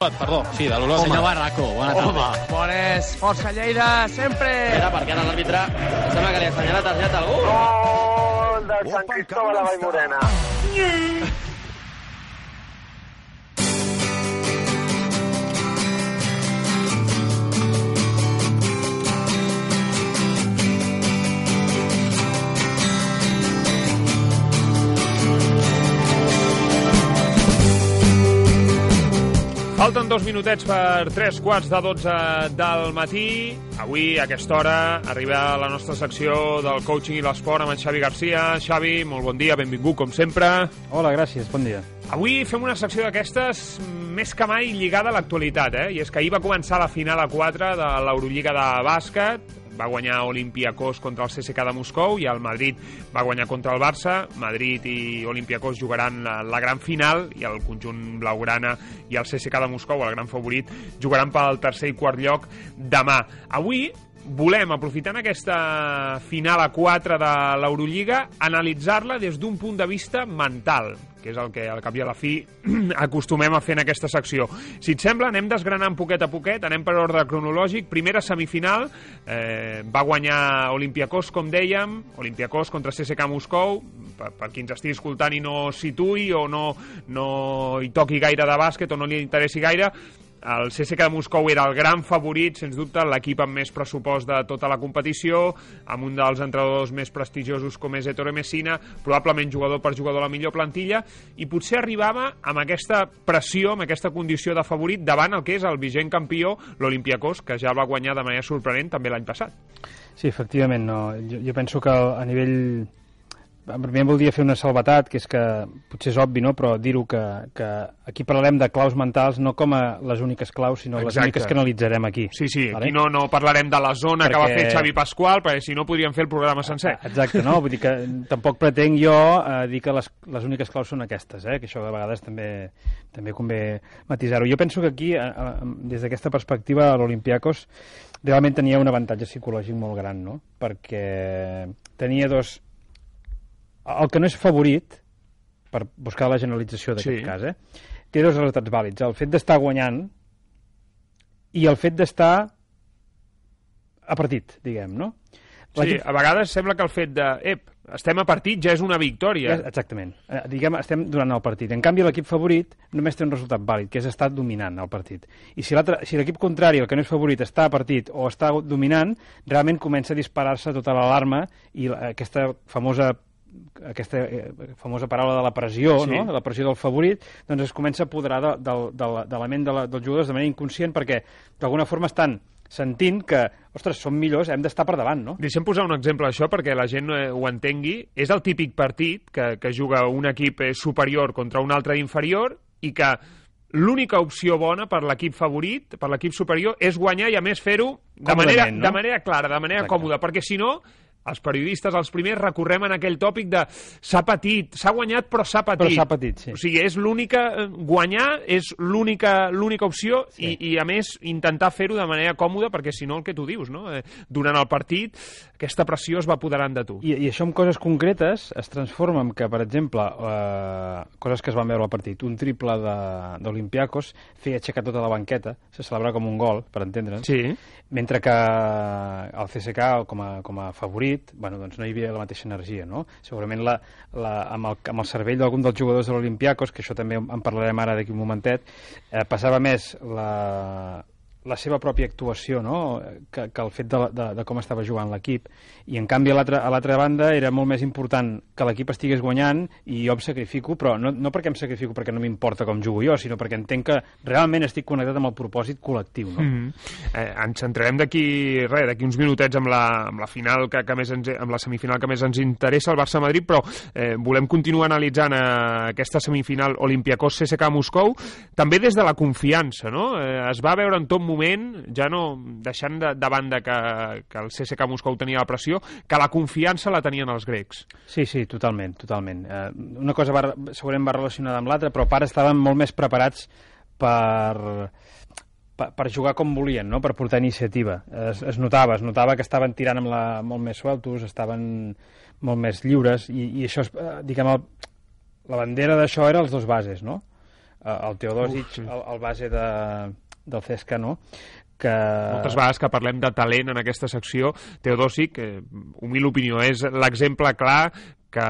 Perdó, sí, de l'Olot. Senyor Barraco, bona tarda. Home, bones, força Lleida, sempre! Espera, perquè ara l'àrbitre sembla que li ha assenyalat targeta a algú. Gol de Sant Cristóbal a Vallmorena. Falten dos minutets per tres quarts de 12 del matí. Avui, a aquesta hora, arriba la nostra secció del coaching i l'esport amb en Xavi Garcia. Xavi, molt bon dia, benvingut, com sempre. Hola, gràcies, bon dia. Avui fem una secció d'aquestes més que mai lligada a l'actualitat, eh? I és que ahir va començar la final a 4 de l'Eurolliga de bàsquet, va guanyar Olympiacos contra el CSKA de Moscou i el Madrid va guanyar contra el Barça. Madrid i Olympiacos jugaran la, la gran final i el conjunt blaugrana i el CSKA de Moscou, el gran favorit, jugaran pel tercer i quart lloc demà. Avui volem, aprofitant aquesta final a 4 de l'Eurolliga, analitzar-la des d'un punt de vista mental, que és el que al cap i a la fi acostumem a fer en aquesta secció. Si et sembla, anem desgranant poquet a poquet, anem per ordre cronològic. Primera semifinal, eh, va guanyar Olympiacos, com dèiem, Olympiacos contra CSKA Moscou, per, per qui ens estigui escoltant i no situi o no, no hi toqui gaire de bàsquet o no li interessi gaire, el CSKA de Moscou era el gran favorit, sens dubte, l'equip amb més pressupost de tota la competició, amb un dels entrenadors més prestigiosos com és Ettore Messina, probablement jugador per jugador la millor plantilla, i potser arribava amb aquesta pressió, amb aquesta condició de favorit davant el que és el vigent campió, l'Olimpiakos, que ja va guanyar de manera sorprenent també l'any passat. Sí, efectivament, no. jo, jo penso que a nivell primer voldria fer una salvetat, que és que potser és obvi, no? però dir-ho que, que aquí parlarem de claus mentals no com a les úniques claus, sinó Exacte. les úniques que analitzarem aquí. Sí, sí, vale? aquí no, no parlarem de la zona perquè... que va fer Xavi Pasqual, perquè si no podríem fer el programa sencer. Exacte, no? Vull dir que tampoc pretenc jo eh, dir que les, les úniques claus són aquestes, eh? que això de vegades també, també convé matisar-ho. Jo penso que aquí, eh, eh des d'aquesta perspectiva, l'Olimpiakos realment tenia un avantatge psicològic molt gran, no? perquè tenia dos el que no és favorit, per buscar la generalització d'aquest sí. cas, eh, té dos resultats vàlids. El fet d'estar guanyant i el fet d'estar a partit, diguem, no? Sí, a vegades sembla que el fet de... Ep, estem a partit, ja és una victòria. Ja, exactament. Eh, diguem, estem durant el partit. En canvi, l'equip favorit només té un resultat vàlid, que és estar dominant el partit. I si l'equip si contrari, el que no és favorit, està a partit o està dominant, realment comença a disparar-se tota l'alarma i aquesta famosa aquesta eh, famosa paraula de la pressió, sí. no? de la pressió del favorit, doncs es comença a apoderar de, de, de, de la ment de la, dels jugadors de manera inconscient perquè d'alguna forma estan sentint que, ostres, som millors, hem d'estar per davant, no? Deixem posar un exemple d'això perquè la gent eh, ho entengui. És el típic partit que, que juga un equip eh, superior contra un altre inferior i que l'única opció bona per l'equip favorit, per l'equip superior, és guanyar i, a més, fer-ho de, manera, no? de manera clara, de manera Exacte. còmoda, perquè si no els periodistes, els primers, recorrem en aquell tòpic de s'ha patit, s'ha guanyat però s'ha patit. Però s'ha patit, sí. O sigui, és l'única... Eh, guanyar és l'única opció sí. i, i, a més, intentar fer-ho de manera còmoda perquè, si no, el que tu dius, no? Eh, durant el partit, aquesta pressió es va apoderant de tu. I, I això amb coses concretes es transforma en que, per exemple, eh, coses que es van veure al partit, un triple d'Olimpiakos feia aixecar tota la banqueta, se celebra com un gol, per entendre'ns, sí. mentre que el CSK, com a, com a favorit, partit, bueno, doncs no hi havia la mateixa energia, no? Segurament la, la, amb, el, amb el cervell d'algun dels jugadors de l'Olimpiakos, que això també en parlarem ara d'aquí un momentet, eh, passava més la, la seva pròpia actuació, no? que, que el fet de, de, de com estava jugant l'equip. I en canvi a l'altra banda era molt més important que l'equip estigués guanyant i jo em sacrifico, però no, no perquè em sacrifico perquè no m'importa com jugo jo, sinó perquè entenc que realment estic connectat amb el propòsit col·lectiu. No? Mm -hmm. eh, ens centrarem d'aquí d'aquí uns minutets amb la, amb la final que, que més ens, amb la semifinal que més ens interessa, el Barça-Madrid, però eh, volem continuar analitzant eh, aquesta semifinal Olympiacos-CSKA Moscou, també des de la confiança, no? Eh, es va veure en tot moment, ja no deixant de, de banda que, que el CSK Moscou tenia la pressió, que la confiança la tenien els grecs. Sí, sí, totalment, totalment. Eh, una cosa va, segurament va relacionada amb l'altra, però a part estaven molt més preparats per, per, per jugar com volien, no? per portar iniciativa. Es, es notava, es notava que estaven tirant amb la, molt més sueltos, estaven molt més lliures, i, i això, eh, diguem, el, la bandera d'això era els dos bases, no? eh, el Teodosic, Uf, sí. el, el base de, del CSKA, no? que... Moltes vegades que parlem de talent en aquesta secció, Teodosic, eh, humil opinió, és l'exemple clar que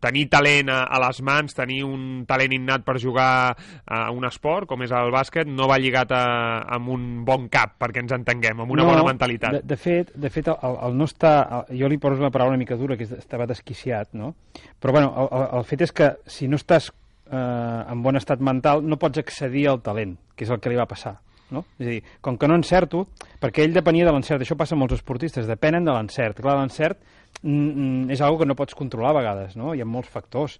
tenir talent a, a les mans, tenir un talent innat per jugar a un esport, com és el bàsquet, no va lligat a, amb un bon cap, perquè ens entenguem, amb una no, bona mentalitat. De, de fet, de fet el, el no està... El, jo li poso una paraula una mica dura, que és, estava desquiciat, no? Però, bueno, el, el, el fet és que si no estàs eh, en bon estat mental, no pots accedir al talent, que és el que li va passar. No? És a dir, com que no encerto, perquè ell depenia de l'encert, això passa amb molts esportistes, depenen de l'encert. Clar, l'encert mm, és algo que no pots controlar a vegades, no? Hi ha molts factors.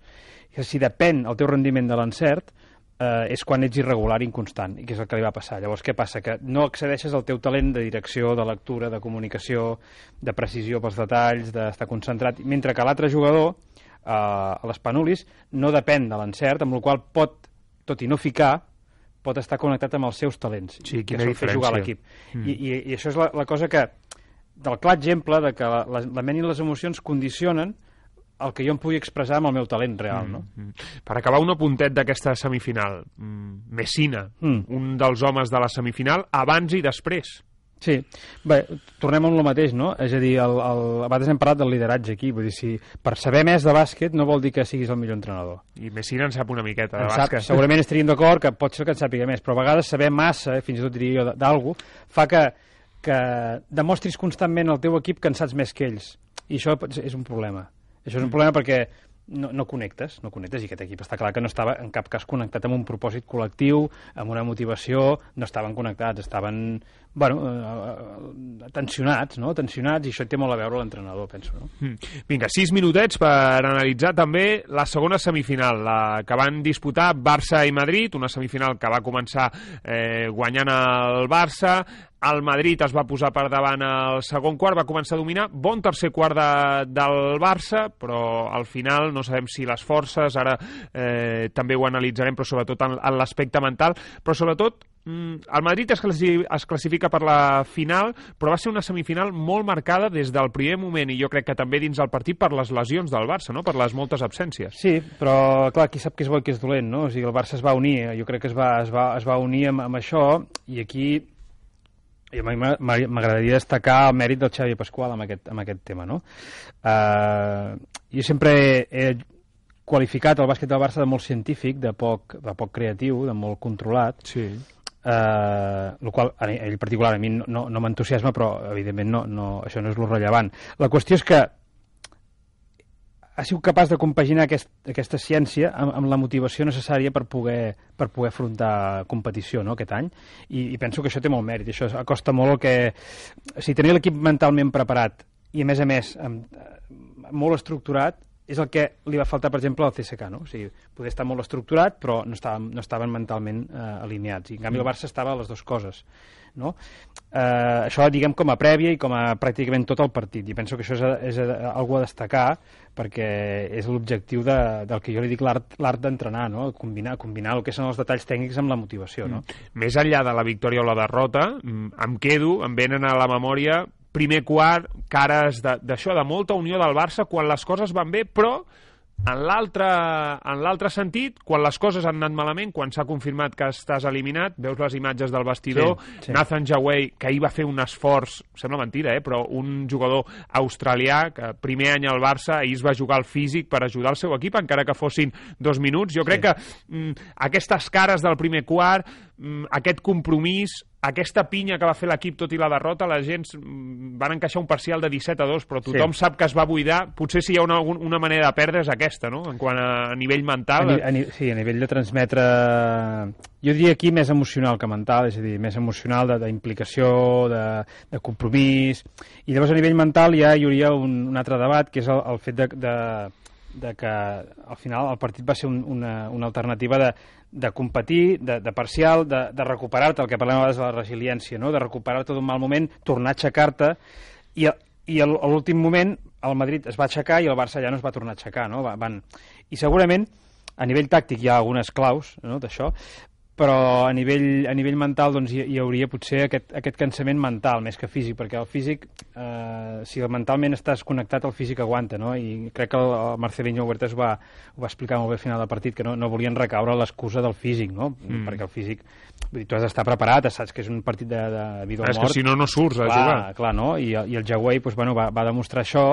Si depèn el teu rendiment de l'encert, eh, és quan ets irregular i inconstant, i que és el que li va passar. Llavors, què passa? Que no accedeixes al teu talent de direcció, de lectura, de comunicació, de precisió pels detalls, d'estar concentrat, mentre que l'altre jugador, eh, a les Panulis, no depèn de l'encert, amb la qual pot, tot i no ficar, pot estar connectat amb els seus talents, Sí, que quina el fer jugar a l'equip. I, i, I això és la, la cosa que, del clar exemple de que la, la, la ment i les emocions condicionen el que jo em pugui expressar amb el meu talent real, no? Mm. Per acabar, un apuntet d'aquesta semifinal. Mm, Messina, Mm. un dels homes de la semifinal, abans i després. Sí, bé, tornem a el mateix, no? És a dir, el, el, a vegades hem parlat del lideratge aquí, vull dir, si per saber més de bàsquet no vol dir que siguis el millor entrenador. I Messina en sap una miqueta de En sap, bàsquet. segurament estaríem d'acord que pot ser que en sàpiga més, però a vegades saber massa, eh, fins i tot diria jo, d'algú, fa que, que demostris constantment al teu equip que en saps més que ells. I això és un problema. Això és un problema perquè no, no connectes, no connectes, i aquest equip està clar que no estava en cap cas connectat amb un propòsit col·lectiu, amb una motivació, no estaven connectats, estaven, bueno, eh, eh, tensionats, no?, tensionats, i això té molt a veure l'entrenador, penso, no? Mm. Vinga, sis minutets per analitzar també la segona semifinal, la que van disputar Barça i Madrid, una semifinal que va començar eh, guanyant el Barça, el Madrid es va posar per davant al segon quart, va començar a dominar, bon tercer quart de, del Barça, però al final no sabem si les forces, ara eh, també ho analitzarem, però sobretot en, en l'aspecte mental, però sobretot el Madrid es, classi es classifica per la final, però va ser una semifinal molt marcada des del primer moment, i jo crec que també dins del partit per les lesions del Barça, no? per les moltes absències. Sí, però clar, qui sap què és bo i què és dolent, no? O sigui, el Barça es va unir, jo crec que es va, es va, es va unir amb, amb això, i aquí i a mi m'a- m'a- m'agradaria destacar el mèrit del Xavi Pasqual amb aquest, amb aquest tema, no? Uh, jo sempre he, he qualificat el bàsquet del Barça de molt científic, de poc, de poc creatiu, de molt controlat, Sí. Eh, el qual a ell particular a mi no, no, no m'entusiasma, però evidentment no, no, això no és lo rellevant. La qüestió és que ha sigut capaç de compaginar aquest, aquesta ciència amb, amb la motivació necessària per poder, per poder afrontar competició no, aquest any, I, i penso que això té molt mèrit, això acosta molt el que... Si tenir l'equip mentalment preparat i, a més a més, amb, eh, molt estructurat, és el que li va faltar, per exemple, al CSK, no? O sigui, poder estar molt estructurat, però no estaven, no estaven mentalment eh, alineats. I, en canvi, el Barça estava a les dues coses, no? Eh, això, diguem, com a prèvia i com a pràcticament tot el partit. I penso que això és, és algo a destacar, perquè és l'objectiu de, del que jo li dic l'art d'entrenar, no? Combinar, combinar el que són els detalls tècnics amb la motivació, no? Més enllà de la victòria o la derrota, mm, em quedo, em venen a la memòria primer quart, cares de- d'això, de, de molta unió del Barça quan les coses van bé, però en l'altre en l'altre sentit, quan les coses han anat malament, quan s'ha confirmat que estàs eliminat, veus les imatges del vestidor, Sí, sí. Nathan Jaway, que ahir va fer un esforç, sembla mentira, eh, però un jugador australià, que primer any al Barça, ahir es va jugar al físic per ajudar el seu equip, encara que fossin dos minuts. Jo crec Sí. que mm, aquestes cares del primer quart, mm, aquest compromís, aquesta pinya que va fer l'equip tot i la derrota, la gent mm, van encaixar un parcial de 17 a 2, però tothom Sí. sap que es va buidar. Potser si hi ha una, una manera de perdre és aquesta, no?, en quant a, a nivell A, mental. ni, a, ni, sí, a nivell de transmetre... Jo diria aquí més emocional que mental, és a dir, més emocional de- d'implicació, de, de compromís... I llavors a nivell mental ja hi hauria un, un altre debat, que és el, el fet de, de, de que al final el partit va ser un, una, una alternativa de, de competir, de, de parcial, de, de recuperar-te, el que parlem a vegades de la resiliència, no? de recuperar-te d'un mal moment, tornar a aixecar-te, i, i a l'últim moment el Madrid es va aixecar i el Barça ja no es va tornar a aixecar, no? Va- Van... I segurament, a nivell tàctic hi ha algunes claus no, d'això, però a nivell, a nivell mental doncs, hi, hi hauria potser aquest, aquest cansament mental més que físic, perquè el físic, eh, si mentalment estàs connectat, el físic aguanta, no? I crec que el, el Marcelinho Huertas va, ho va explicar molt bé al final del partit, que no, no volien recaure l'excusa del físic, no? Mm. Perquè el físic, vull dir, tu has d'estar preparat, saps que és un partit de, de vida o És mort. que si no, no surts a clar, jugar. Clar, no? I, i el Jaguai doncs, bueno, va, va demostrar això,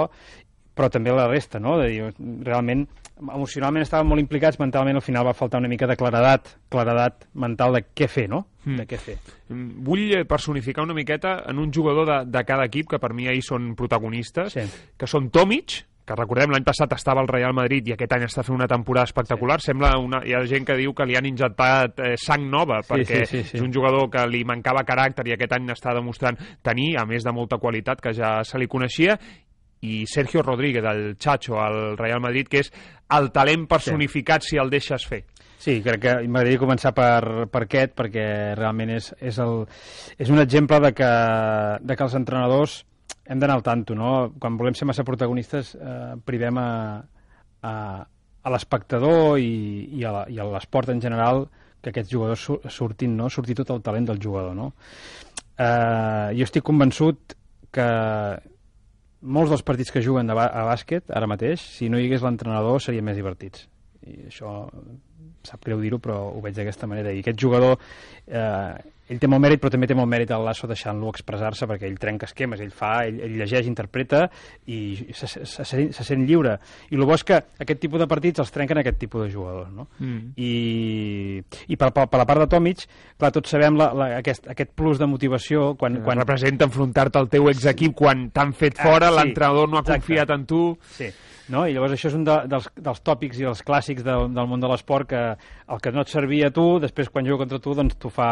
però també la resta, no? De dir, realment, emocionalment estaven molt implicats, mentalment al final va faltar una mica de claredat, claredat mental de què fer, no? Mm. De què fer. Vull eh, personificar una miqueta en un jugador de, de cada equip, que per mi ahir són protagonistes, Sí. que són Tomic, que recordem l'any passat estava al Real Madrid i aquest any està fent una temporada espectacular. Sí. Sembla una, hi ha gent que diu que li han injectat eh, sang nova Sí, perquè sí, sí, sí. és un jugador que li mancava caràcter i aquest any està demostrant tenir, a més de molta qualitat que ja se li coneixia i Sergio Rodríguez, el Chacho, al Real Madrid, que és el talent personificat si el deixes fer. Sí, crec que m'agradaria començar per, per aquest, perquè realment és, és, el, és un exemple de que, de que els entrenadors hem d'anar al tanto, no? Quan volem ser massa protagonistes, eh, privem a, a, a l'espectador i, i a l'esport en general que aquests jugadors su- surtin, no? Surti tot el talent del jugador, no? Eh, jo estic convençut que molts dels partits que juguen de a bàsquet, ara mateix, si no hi hagués l'entrenador, serien més divertits. I això sap greu dir-ho, però ho veig d'aquesta manera. I aquest jugador, eh, ell té molt mèrit, però també té molt mèrit el Lasso deixant-lo expressar-se, perquè ell trenca esquemes, ell fa, ell, ell llegeix, interpreta i se, se, se, sent- se sent lliure. I el bo és que aquest tipus de partits els trenquen aquest tipus de jugadors, no? Mm. I, i per, per, per la part de Tomic, clar, tots sabem la, la, aquest, aquest plus de motivació quan, Quan quan, representa enfrontar-te al teu exequip quan t'han fet fora, Ah, sí, l'entrenador no ha exacte. confiat en tu... Sí, no? i llavors això és un de, dels, dels tòpics i els clàssics del, del món de l'esport que el que no et servia a tu, després quan juga contra tu, doncs t'ho fa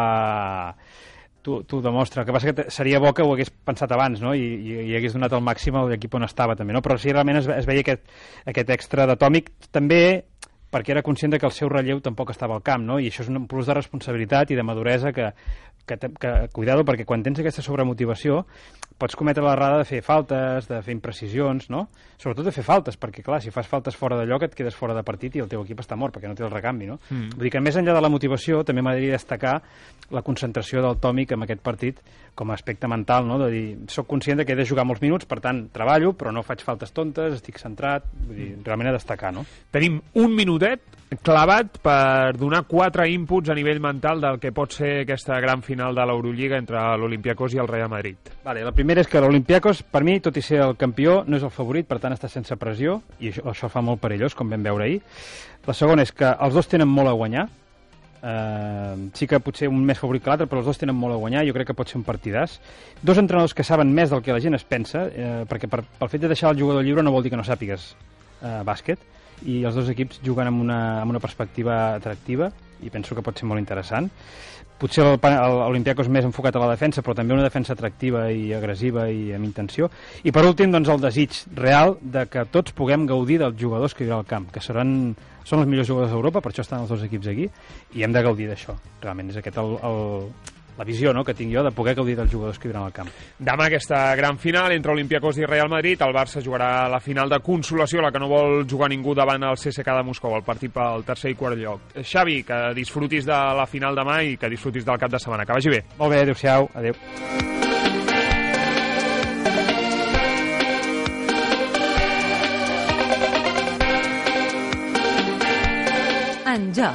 t'ho demostra. El que passa que seria bo que ho hagués pensat abans, no? I, i, i hagués donat el màxim a l'equip on estava, també, no? Però sí, realment es, es veia aquest, aquest extra d'atòmic, també perquè era conscient de que el seu relleu tampoc estava al camp, no? I això és un plus de responsabilitat i de maduresa que, que, te- que cuidado, perquè quan tens aquesta sobremotivació pots cometre l'errada de fer faltes, de fer imprecisions, no? Sobretot de fer faltes, perquè, clar, si fas faltes fora de lloc et quedes fora de partit i el teu equip està mort, perquè no té el recanvi, no? Mm. Vull dir que més enllà de la motivació també m'agradaria destacar la concentració del Tòmic en aquest partit com a aspecte mental, no? De dir, soc conscient de que he de jugar molts minuts, per tant, treballo, però no faig faltes tontes, estic centrat, vull dir, realment a destacar, no? Tenim un minutet clavat per donar quatre inputs a nivell mental del que pot ser aquesta gran final de l'Eurolliga entre l'Olimpiakos i el Real Madrid. Vale, la primera és que l'Olimpiakos, per mi, tot i ser el campió, no és el favorit, per tant està sense pressió, i això, això fa molt perillós, com vam veure ahir. La segona és que els dos tenen molt a guanyar, eh, sí que potser un més favorit que l'altre, però els dos tenen molt a guanyar, jo crec que pot ser un partidàs. Dos entrenadors que saben més del que la gent es pensa, eh, perquè per, pel fet de deixar el jugador lliure no vol dir que no sàpigues eh, bàsquet, i els dos equips juguen amb una, amb una perspectiva atractiva, i penso que pot ser molt interessant. Potser l'Olimpiakos més enfocat a la defensa, però també una defensa atractiva i agressiva i amb intenció. I per últim, doncs, el desig real de que tots puguem gaudir dels jugadors que hi haurà al camp, que seran, són els millors jugadors d'Europa, per això estan els dos equips aquí, i hem de gaudir d'això. Realment és aquest el, el, la visió no, que tinc jo de poder gaudir dels jugadors que hi al camp. Demà aquesta gran final entre Olimpiakos i Real Madrid. El Barça jugarà la final de consolació, la que no vol jugar ningú davant el CSKA de Moscou, el partit pel tercer i quart lloc. Xavi, que disfrutis de la final demà i que disfrutis del cap de setmana. Que vagi bé. Molt bé, adeu-siau, adeu.